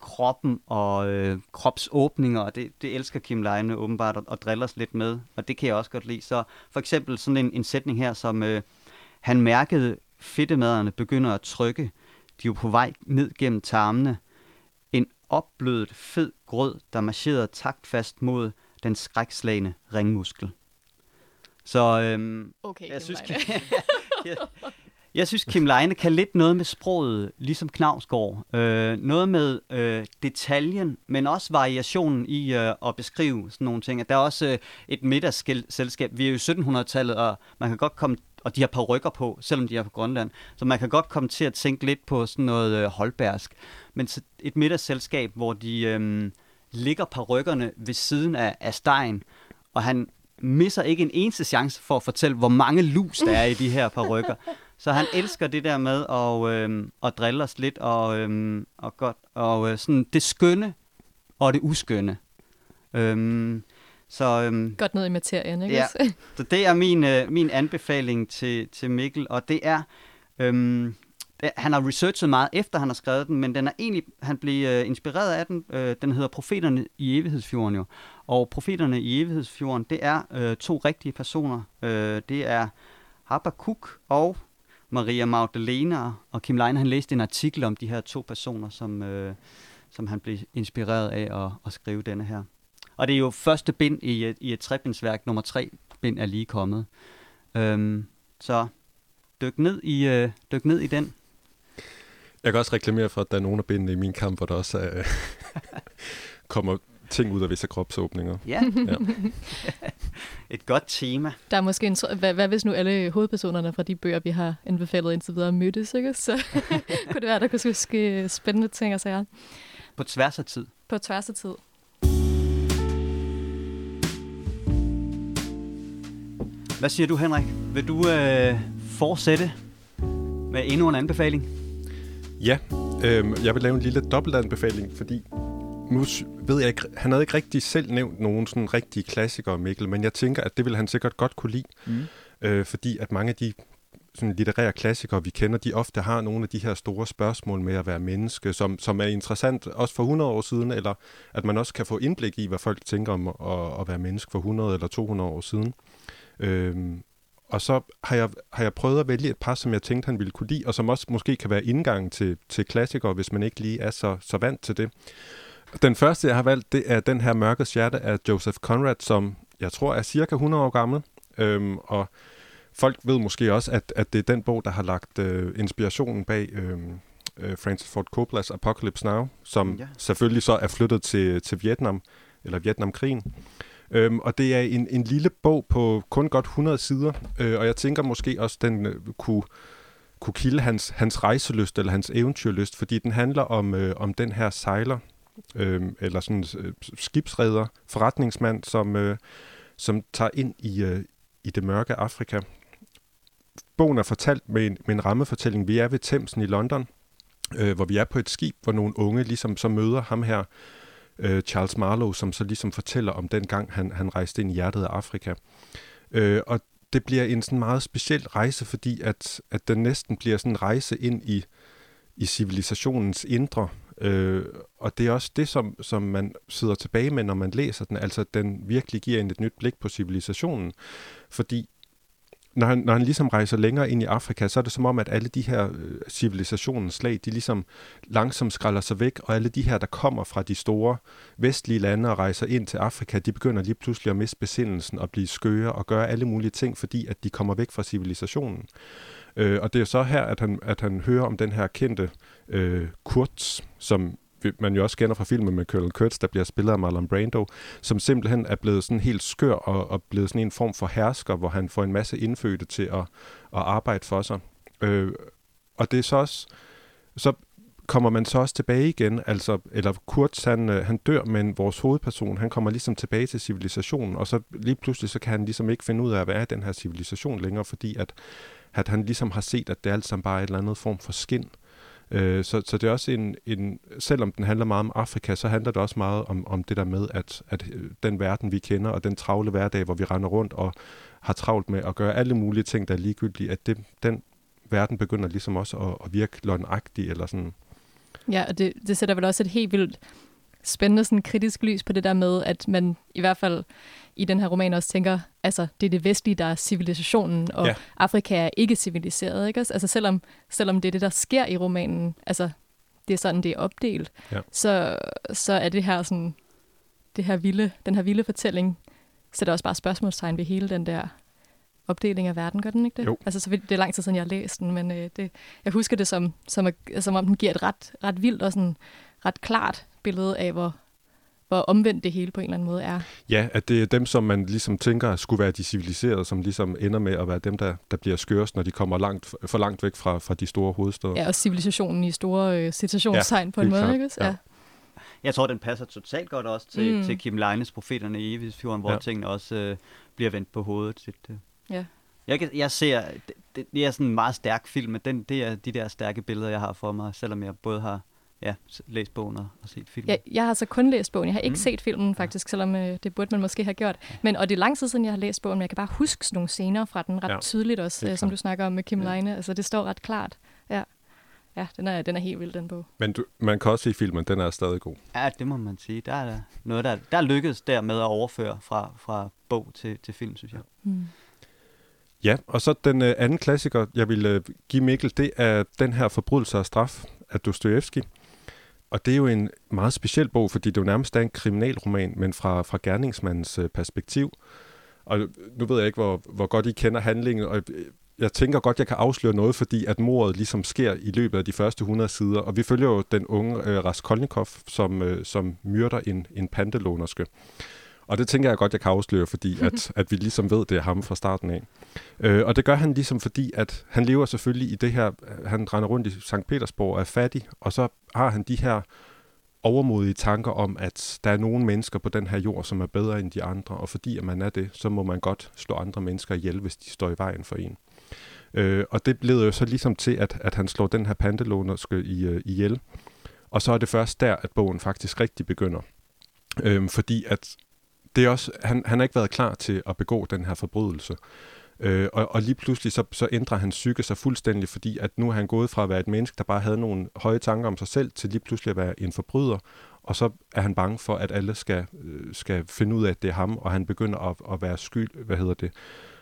kroppen og øh, kropsåbninger, og det, det elsker Kim Leine åbenbart at, at drille os lidt med, og det kan jeg også godt lide. Så for eksempel sådan en, en sætning her, som øh, han mærkede fedtemaderne begynder at trykke, de er jo på vej ned gennem tarmene, en opblødet, fed grød, der marcherede taktfast mod den skrækslagende ringmuskel. Så øhm, okay, jeg, synes, Kim, jeg, jeg synes, Kim Leine kan lidt noget med sproget, ligesom Knavsgaard. Øh, noget med øh, detaljen, men også variationen i øh, at beskrive sådan nogle ting. Der er også øh, et middagsselskab. Vi er jo i 1700-tallet, og man kan godt komme og de har par rykker på, selvom de er på Grønland. Så man kan godt komme til at tænke lidt på sådan noget øh, holdbærsk. Men et middagsselskab, hvor de øh, ligger par rykkerne ved siden af, af stegen, og han misser ikke en eneste chance for at fortælle, hvor mange lus der er i de her par rykker. Så han elsker det der med at, øh, at drille os lidt, og, øh, og, godt, og øh, sådan det skønne og det uskønne. Øh, så, øhm, Godt ned i materien, ikke? Ja, så det er min, øh, min anbefaling til, til Mikkel, og det er, øhm, han har researchet meget efter han har skrevet den, men den er egentlig, han blev øh, inspireret af den, øh, den hedder Profeterne i Evighedsfjorden jo, og Profeterne i Evighedsfjorden, det er øh, to rigtige personer, øh, det er Habakkuk og Maria Magdalena, og Kim Leine, han læste en artikel om de her to personer, som, øh, som han blev inspireret af at, at skrive denne her. Og det er jo første bind i et, i et trebindsværk. Nummer tre bind er lige kommet. Øhm, så dyk ned, i, øh, dyk ned i den. Jeg kan også reklamere for, at der er nogle af bindene i min kamp, hvor der også er, kommer ting ud af visse kropsåbninger. Ja. ja. Et godt tema. Der er måske en, hvad, hvad hvis nu alle hovedpersonerne fra de bøger, vi har anbefalet indtil videre, mødtes, ikke? Så kunne det være, der kunne ske spændende ting og sager. På tværs af tid. På tværs af tid. Hvad siger du, Henrik? Vil du øh, fortsætte med endnu en anbefaling? Ja, øh, jeg vil lave en lille dobbeltanbefaling, fordi nu ved jeg ikke, han havde ikke rigtig selv nævnt nogen sådan rigtige klassikere, Mikkel, men jeg tænker, at det vil han sikkert godt kunne lide, mm. øh, fordi at mange af de sådan litterære klassikere, vi kender, de ofte har nogle af de her store spørgsmål med at være menneske, som, som er interessant også for 100 år siden, eller at man også kan få indblik i, hvad folk tænker om at, at være menneske for 100 eller 200 år siden. Øhm, og så har jeg, har jeg prøvet at vælge et par, som jeg tænkte, han ville kunne lide, og som også måske kan være indgangen til, til klassikere, hvis man ikke lige er så, så vant til det. Den første, jeg har valgt, det er den her Mørkets Hjerte af Joseph Conrad, som jeg tror er cirka 100 år gammel. Øhm, og folk ved måske også, at, at det er den bog, der har lagt øh, inspirationen bag øh, øh, Francis Ford Coppola's Apocalypse Now, som ja. selvfølgelig så er flyttet til, til Vietnam, eller Vietnamkrigen. Øhm, og det er en, en lille bog på kun godt 100 sider, øh, og jeg tænker måske også, den øh, kunne, kunne kilde hans, hans rejseløst eller hans eventyrlyst, fordi den handler om, øh, om den her sejler, øh, eller sådan øh, skibsredder, forretningsmand, som, øh, som tager ind i, øh, i det mørke Afrika. Bogen er fortalt med en, med en rammefortælling. Vi er ved Thamesen i London, øh, hvor vi er på et skib, hvor nogle unge ligesom så møder ham her, øh, Charles Marlowe, som så ligesom fortæller om den gang, han, han rejste ind i hjertet af Afrika. Øh, og det bliver en sådan meget speciel rejse, fordi at, at den næsten bliver sådan en rejse ind i, i civilisationens indre. Øh, og det er også det, som, som man sidder tilbage med, når man læser den. Altså, den virkelig giver en et nyt blik på civilisationen. Fordi når han, når han ligesom rejser længere ind i Afrika, så er det som om, at alle de her øh, civilisationens slag, de ligesom langsomt skralder sig væk, og alle de her, der kommer fra de store vestlige lande og rejser ind til Afrika, de begynder lige pludselig at miste besindelsen og blive skøre og gøre alle mulige ting, fordi at de kommer væk fra civilisationen. Øh, og det er så her, at han, at han hører om den her kendte øh, Kurtz, som man jo også kender fra filmen med Colonel Kurtz, der bliver spillet af Marlon Brando, som simpelthen er blevet sådan helt skør og, og blevet sådan en form for hersker, hvor han får en masse indfødte til at, at arbejde for sig. Øh, og det er så også, så kommer man så også tilbage igen, altså, eller Kurtz, han, øh, han dør, men vores hovedperson, han kommer ligesom tilbage til civilisationen, og så lige pludselig, så kan han ligesom ikke finde ud af hvad er den her civilisation længere, fordi at, at han ligesom har set, at det er alt sammen bare et eller andet form for skin, Øh, så, så det er også en, en, selvom den handler meget om Afrika, så handler det også meget om, om det der med, at, at øh, den verden, vi kender, og den travle hverdag, hvor vi render rundt og har travlt med at gøre alle mulige ting, der er ligegyldige, at det, den verden begynder ligesom også at, at virke løgnagtig, eller sådan. Ja, og det, det sætter vel også et helt vildt spændende sådan kritisk lys på det der med, at man i hvert fald i den her roman også tænker, altså det er det vestlige, der er civilisationen, og ja. Afrika er ikke civiliseret, ikke Altså selvom, selvom det er det, der sker i romanen, altså det er sådan, det er opdelt, ja. så, så er det her sådan, det her vilde, den her vilde fortælling, sætter også bare spørgsmålstegn ved hele den der opdeling af verden, gør den ikke det? Jo. Altså, så det er lang tid siden, jeg har læst den, men øh, det, jeg husker det som, som, som om den giver et ret, ret vildt og sådan ret klart billede af, hvor, hvor omvendt det hele på en eller anden måde er. Ja, at det er dem, som man ligesom tænker skulle være de civiliserede, som ligesom ender med at være dem, der, der bliver skørst, når de kommer langt, for langt væk fra, fra de store hovedsteder. Ja, og civilisationen i store øh, citationstegn ja, på en måde, klart. ikke? Ja. ja. Jeg tror, den passer totalt godt også til, mm. til Kim Leines Profeterne i Evighedsfjorden, hvor ja. tingene også øh, bliver vendt på hovedet. Til det. Ja. Jeg, jeg ser, det, det, det er sådan en meget stærk film, men den, det er de der stærke billeder, jeg har for mig, selvom jeg både har ja, læst bogen og, og set filmen. Ja, jeg har så kun læst bogen. Jeg har ikke mm. set filmen faktisk, selvom øh, det burde man måske have gjort. Men, og det er lang tid siden, jeg har læst bogen, men jeg kan bare huske nogle scener fra den ret ja, tydeligt også, øh, som du snakker om med Kim ja. Leine. Altså, det står ret klart. Ja. Ja, den er, den er helt vild, den bog. Men du, man kan også se filmen, den er stadig god. Ja, det må man sige. Der er der noget, der, der lykkedes der med at overføre fra, fra bog til, til film, synes jeg. Mm. Ja, og så den øh, anden klassiker, jeg vil øh, give Mikkel, det er den her Forbrydelse og straf af Dostoyevsky. Og det er jo en meget speciel bog, fordi det jo nærmest er en kriminalroman, men fra, fra gerningsmandens øh, perspektiv. Og nu ved jeg ikke, hvor, hvor godt I kender handlingen, og jeg tænker godt, jeg kan afsløre noget, fordi at mordet ligesom sker i løbet af de første 100 sider. Og vi følger jo den unge øh, Raskolnikov, som, øh, som myrder en, en pantelånerske. Og det tænker jeg godt, jeg kan afsløre, fordi at, at vi ligesom ved, det er ham fra starten af. Øh, og det gør han ligesom fordi, at han lever selvfølgelig i det her, han render rundt i St. Petersborg og er fattig, og så har han de her overmodige tanker om, at der er nogle mennesker på den her jord, som er bedre end de andre, og fordi at man er det, så må man godt slå andre mennesker ihjel, hvis de står i vejen for en. Øh, og det leder jo så ligesom til, at, at han slår den her pantelånerske i, øh, ihjel. Og så er det først der, at bogen faktisk rigtig begynder. Øh, fordi at det er også, han, han har ikke været klar til at begå den her forbrydelse. Øh, og, og lige pludselig så, så ændrer hans psyke sig fuldstændig, fordi at nu er han gået fra at være et menneske, der bare havde nogle høje tanker om sig selv, til lige pludselig at være en forbryder. Og så er han bange for, at alle skal, øh, skal finde ud af, at det er ham, og han begynder at, at være skyld, hvad hedder det,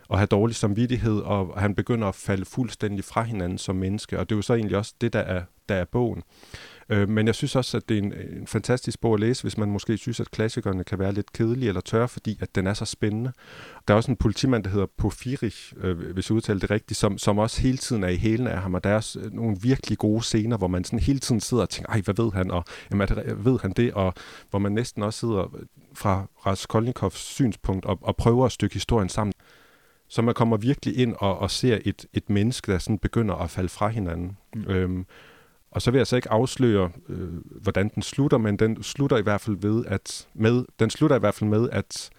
og have dårlig samvittighed, og han begynder at falde fuldstændig fra hinanden som menneske, og det er jo så egentlig også det, der er, der er bogen. Øh, men jeg synes også, at det er en, en fantastisk bog at læse, hvis man måske synes, at klassikerne kan være lidt kedelige eller tørre, fordi at den er så spændende. Der er også en politimand, der hedder Porfirich, øh, hvis jeg udtaler det rigtigt, som, som også hele tiden er i hælen af ham, og der er også øh, nogle virkelig gode scener, hvor man sådan hele tiden sidder og tænker, ej, hvad ved han, og jamen, det, ved han det, og hvor man næsten også sidder fra Raskolnikovs synspunkt og, og prøver at stykke historien sammen. Så man kommer virkelig ind og, og ser et, et menneske, der sådan begynder at falde fra hinanden. Mm. Øhm, og så vil jeg så ikke afsløre, øh, hvordan den slutter, men den slutter i hvert fald ved, at med, den slutter i hvert fald med, at,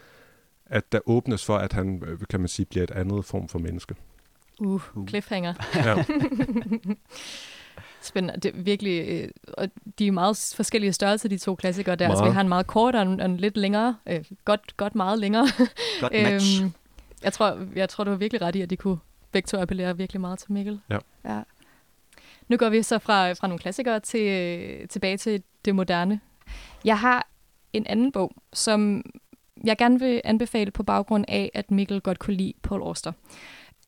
at der åbnes for, at han, øh, kan man sige, bliver et andet form for menneske. Uh, uh. cliffhanger. Ja. Spændende. Det er virkelig, øh, og de er meget forskellige størrelser, de to klassikere der. Meget. Altså, vi har en meget kort og en, en lidt længere. Øh, godt, godt meget længere. Godt match. øhm, jeg, tror, jeg tror, du var virkelig ret i, at de kunne begge to appellere virkelig meget til Mikkel. Ja. ja. Nu går vi så fra, fra nogle klassikere til, tilbage til det moderne. Jeg har en anden bog, som jeg gerne vil anbefale på baggrund af, at Mikkel godt kunne lide Paul Auster.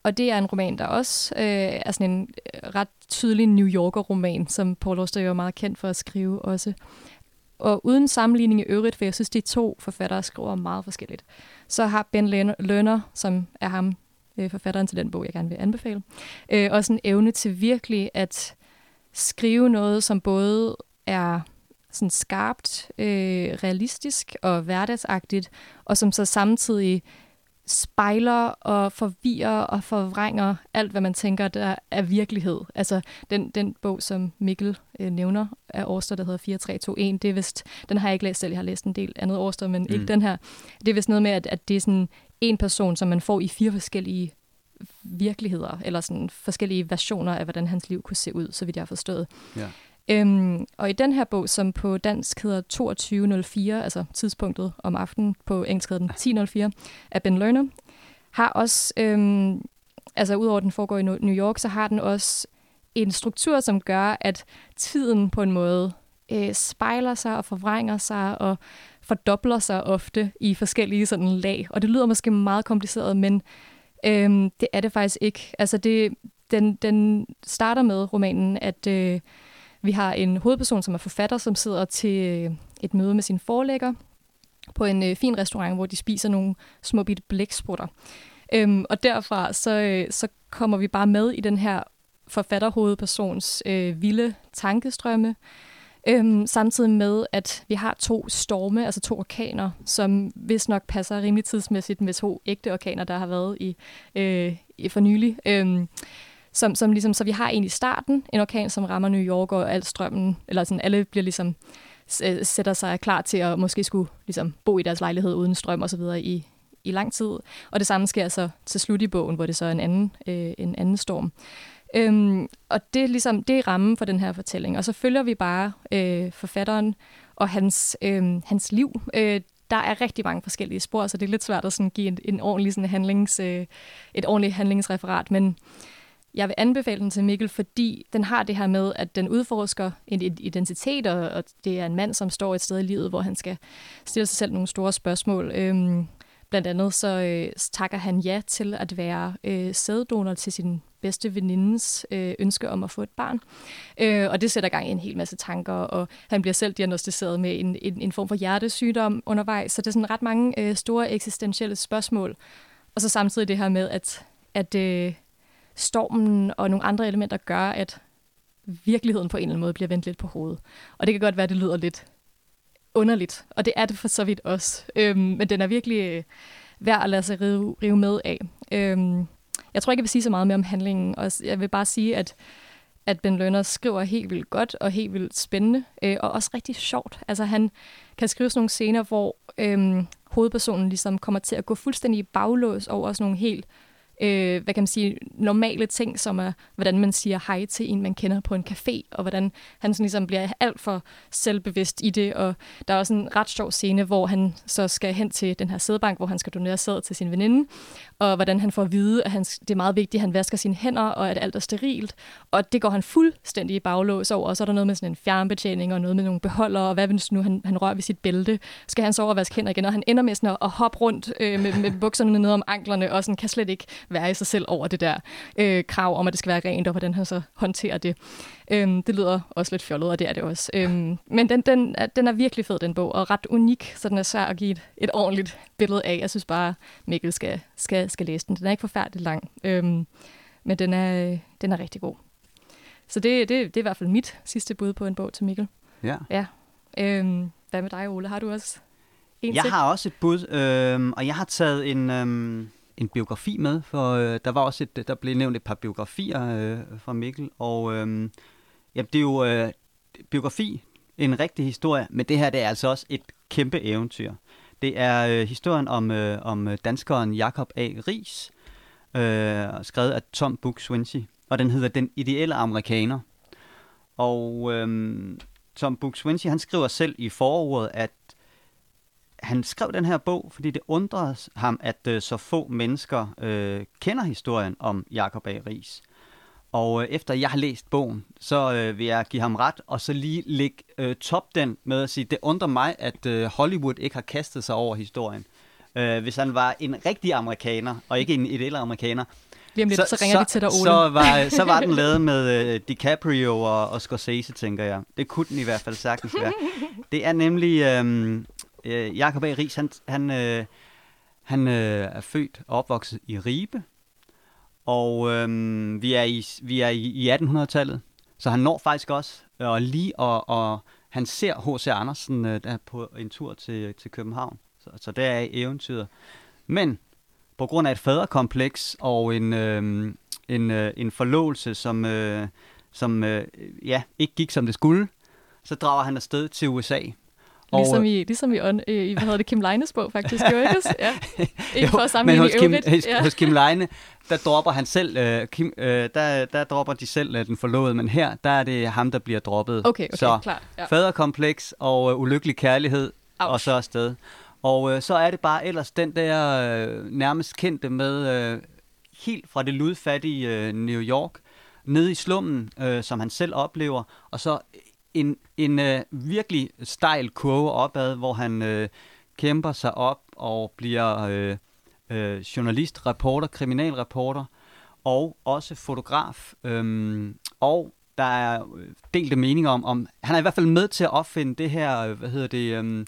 Og det er en roman, der også øh, er sådan en øh, ret tydelig New Yorker-roman, som Paul Auster jo er meget kendt for at skrive også. Og uden sammenligning i øvrigt, for jeg synes, de to forfattere skriver meget forskelligt, så har Ben Lerner, som er ham, øh, forfatteren til den bog, jeg gerne vil anbefale, øh, også en evne til virkelig at skrive noget, som både er sådan skarpt, øh, realistisk og hverdagsagtigt, og som så samtidig spejler og forvirrer og forvrænger alt, hvad man tænker, der er virkelighed. Altså den, den bog, som Mikkel øh, nævner af Årstad, der hedder 4321, det er vist, den har jeg ikke læst selv, jeg har læst en del andet Årstad, men mm. ikke den her. Det er vist noget med, at, at det er sådan en person, som man får i fire forskellige virkeligheder, eller sådan forskellige versioner af, hvordan hans liv kunne se ud, så vidt jeg har forstået. Ja. Øhm, og i den her bog, som på dansk hedder 2204, altså tidspunktet om aftenen, på engelsk hedder den 1004, af Ben Lerner, har også, øhm, altså udover at den foregår i New York, så har den også en struktur, som gør, at tiden på en måde øh, spejler sig og forvrænger sig og fordobler sig ofte i forskellige sådan lag. Og det lyder måske meget kompliceret, men øhm, det er det faktisk ikke. Altså det, den, den starter med romanen, at øh, vi har en hovedperson, som er forfatter, som sidder til øh, et møde med sin forlægger på en øh, fin restaurant, hvor de spiser nogle små bitte blæksprutter. Øhm, og derfra så, øh, så kommer vi bare med i den her forfatterhovedpersons øh, vilde tankestrømme, øhm, samtidig med, at vi har to storme, altså to orkaner, som vist nok passer rimelig tidsmæssigt med to ægte orkaner, der har været i, øh, i for nylig. Øhm, som, som ligesom, så vi har egentlig i starten, en orkan, som rammer New York, og al strømmen, eller sådan, alle bliver ligesom, øh, sætter sig klar til at måske skulle ligesom, bo i deres lejlighed uden strøm og så videre i, i lang tid. Og det samme sker så til slut i bogen, hvor det så er en anden, øh, en anden storm. Øhm, og det er ligesom det er rammen for den her fortælling. Og så følger vi bare øh, forfatteren og hans, øh, hans liv. Øh, der er rigtig mange forskellige spor, så det er lidt svært at sådan give en, en ordentlig sådan handlings, øh, et ordentligt handlingsreferat. Men jeg vil anbefale den til Mikkel, fordi den har det her med, at den udforsker en identitet, og det er en mand, som står et sted i livet, hvor han skal stille sig selv nogle store spørgsmål. Øhm, blandt andet så øh, takker han ja til at være øh, sæddonor til sin bedste venindens øh, ønske om at få et barn. Øh, og det sætter gang i en hel masse tanker, og han bliver selv diagnostiseret med en, en, en form for hjertesygdom undervejs. Så det er sådan ret mange øh, store eksistentielle spørgsmål. Og så samtidig det her med, at, at øh, stormen og nogle andre elementer gør, at virkeligheden på en eller anden måde bliver vendt lidt på hovedet. Og det kan godt være, at det lyder lidt underligt, og det er det for så vidt også. Øhm, men den er virkelig øh, værd at lade sig rive, rive med af. Øhm, jeg tror ikke, jeg vil sige så meget mere om handlingen, og jeg vil bare sige, at at Ben Lerner skriver helt vildt godt og helt vildt spændende, øh, og også rigtig sjovt. Altså han kan skrive sådan nogle scener, hvor øh, hovedpersonen ligesom kommer til at gå fuldstændig baglås over sådan nogle helt øh, hvad kan man sige, normale ting, som er, hvordan man siger hej til en, man kender på en café, og hvordan han sådan ligesom bliver alt for selvbevidst i det. Og der er også en ret sjov scene, hvor han så skal hen til den her sædebank, hvor han skal donere sæd til sin veninde, og hvordan han får at vide, at han, det er meget vigtigt, at han vasker sine hænder, og at alt er sterilt. Og det går han fuldstændig i baglås over, og så er der noget med sådan en fjernbetjening, og noget med nogle beholdere, og hvad hvis nu han, han rører ved sit bælte, skal han så over og vaske hænder igen, og han ender med sådan at, at hoppe rundt øh, med, med bukserne ned om anklerne, og sådan kan slet ikke være i sig selv over det der øh, krav om, at det skal være rent, og hvordan han så håndterer det. Øhm, det lyder også lidt fjollet, og det er det også. Øhm, men den, den, er, den er virkelig fed, den bog, og ret unik, så den er svær at give et, et ordentligt billede af. Jeg synes bare, Mikkel skal, skal, skal læse den. Den er ikke forfærdeligt lang, øhm, men den er, den er rigtig god. Så det, det, det er i hvert fald mit sidste bud på en bog til Mikkel. Ja. ja. Øhm, hvad med dig, Ole? Har du også en Jeg til? har også et bud, øh, og jeg har taget en, øh, en biografi med, for øh, der var også et, der blev nævnt et par biografier øh, fra Mikkel, og øh, jamen, det er jo øh, biografi, en rigtig historie, men det her det er altså også et kæmpe eventyr. Det er øh, historien om, øh, om danskeren Jakob A. Ries, øh, skrevet af Tom Book Swinsey, og den hedder Den ideelle amerikaner. Og øh, Tom Book Swinsey, han skriver selv i forordet, at han skrev den her bog, fordi det undrer ham, at øh, så få mennesker øh, kender historien om Jakob A. Ries. Og øh, efter jeg har læst bogen, så øh, vil jeg give ham ret, og så lige lægge øh, top den med at sige, det undrer mig, at øh, Hollywood ikke har kastet sig over historien. Øh, hvis han var en rigtig amerikaner, og ikke en ideel amerikaner, Lige om lidt, så, så ringer så, de til dig, Ole. Så var, så var den lavet med øh, DiCaprio og, og Scorsese, tænker jeg. Det kunne den i hvert fald sagtens være. Det er nemlig øh, øh, Jakob A. Ries, han, han, øh, han øh, er født og opvokset i Ribe, og øh, vi er i, vi er i, i 1800-tallet, så han når faktisk også øh, og lige og, og han ser H.C. Andersen øh, der på en tur til, til København, så, så der er eventyret. Men på grund af et faderkompleks og en, øh, en, øh, en forlovelse, som, øh, som øh, ja, ikke gik som det skulle, så drager han afsted til USA. Ligesom Og, i, ligesom i, on, i hvad hedder det, Kim Leines bog, faktisk. Jo, ikke? Ja. Ikke for at men sammenligne hos i Kim, hos, Ja. hos Kim Leine, der dropper han selv, øh, Kim, øh, der, der dropper de selv øh, den forlovede, men her, der er det ham, der bliver droppet. Okay, okay, så klart. Ja. faderkompleks og øh, ulykkelig kærlighed, Ouch. og så afsted. Og øh, så er det bare ellers den der øh, nærmest kendte med, øh, helt fra det ludfattige øh, New York, ned i slummen, øh, som han selv oplever, og så en, en øh, virkelig stejl kurve opad, hvor han øh, kæmper sig op og bliver øh, øh, journalist, reporter, kriminalreporter, og også fotograf. Øhm, og der er øh, delte meninger om, om, han er i hvert fald med til at opfinde det her, øh, hvad hedder det, øhm,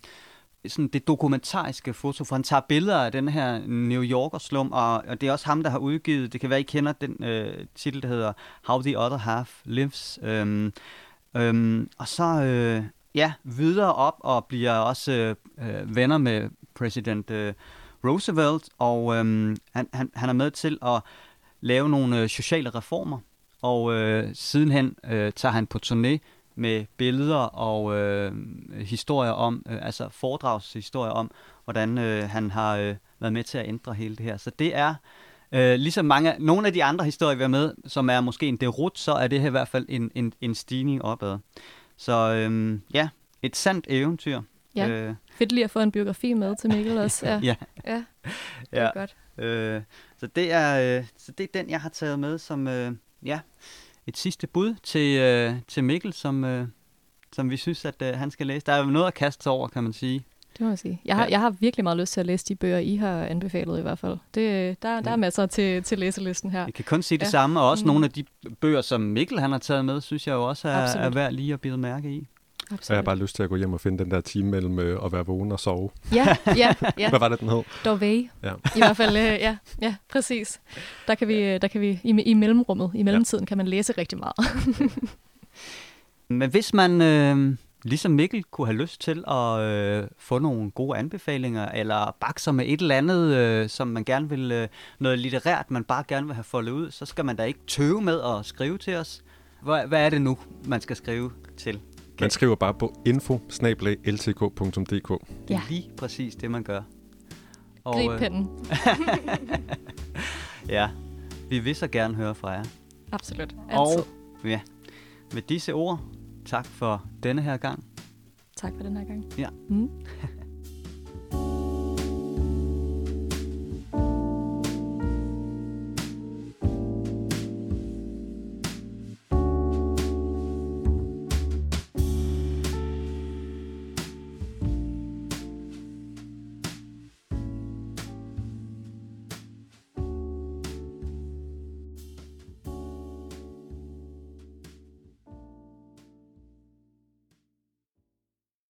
sådan det dokumentariske foto, for han tager billeder af den her New Yorker slum, og, og det er også ham, der har udgivet, det kan være, I kender den øh, titel, der hedder How the Other Half Lives. Øhm, øhm, og så, øh, ja, videre op og bliver også øh, venner med præsident øh, Roosevelt, og øh, han, han, han er med til at lave nogle øh, sociale reformer, og øh, sidenhen øh, tager han på turné med billeder og øh, historier om, øh, altså foredragshistorier om, hvordan øh, han har øh, været med til at ændre hele det her. Så det er, øh, ligesom mange, nogle af de andre historier, vi har med, som er måske en derut, så er det her i hvert fald en, en, en stigning opad. Så øh, ja, et sandt eventyr. Ja. Øh, Fedt lige at få en biografi med til Mikkel også. Ja, ja, ja det er ja. godt. Øh, så, det er, øh, så det er den, jeg har taget med som øh, ja, et sidste bud til, øh, til Mikkel, som, øh, som vi synes, at øh, han skal læse. Der er jo noget at kaste sig over, kan man sige. Det må jeg sige. Jeg har, Ja. jeg har virkelig meget lyst til at læse de bøger, I har anbefalet i hvert fald. Det, der, der er Ja. masser til, til læselisten her. Jeg kan kun sige det Ja. samme, og også Mm. nogle af de bøger, som Mikkel han har taget med, synes jeg jo også er, Absolut. er værd lige at bide mærke i. Så jeg Absolut. har bare lyst til at gå hjem og finde den der time mellem øh, at være vågen og sove. Ja, ja, ja. Hvad var det, den hed? Dorvey. Ja. I hvert fald, øh, ja, ja, præcis. Der kan vi, der kan vi i, i mellemrummet, i mellemtiden, kan man læse rigtig meget. Men hvis man, øh, ligesom Mikkel, kunne have lyst til at øh, få nogle gode anbefalinger, eller bakser med et eller andet, øh, som man gerne vil, øh, noget litterært, man bare gerne vil have foldet ud, så skal man da ikke tøve med at skrive til os. Hvad, hvad er det nu, man skal skrive til? Man skriver bare på info Det er Ja. lige præcis det, man gør. Grib øh. Ja, vi vil så gerne høre fra jer. Absolut. Og Altid. ja, med disse ord, tak for denne her gang. Tak for den her gang. Ja. Mm.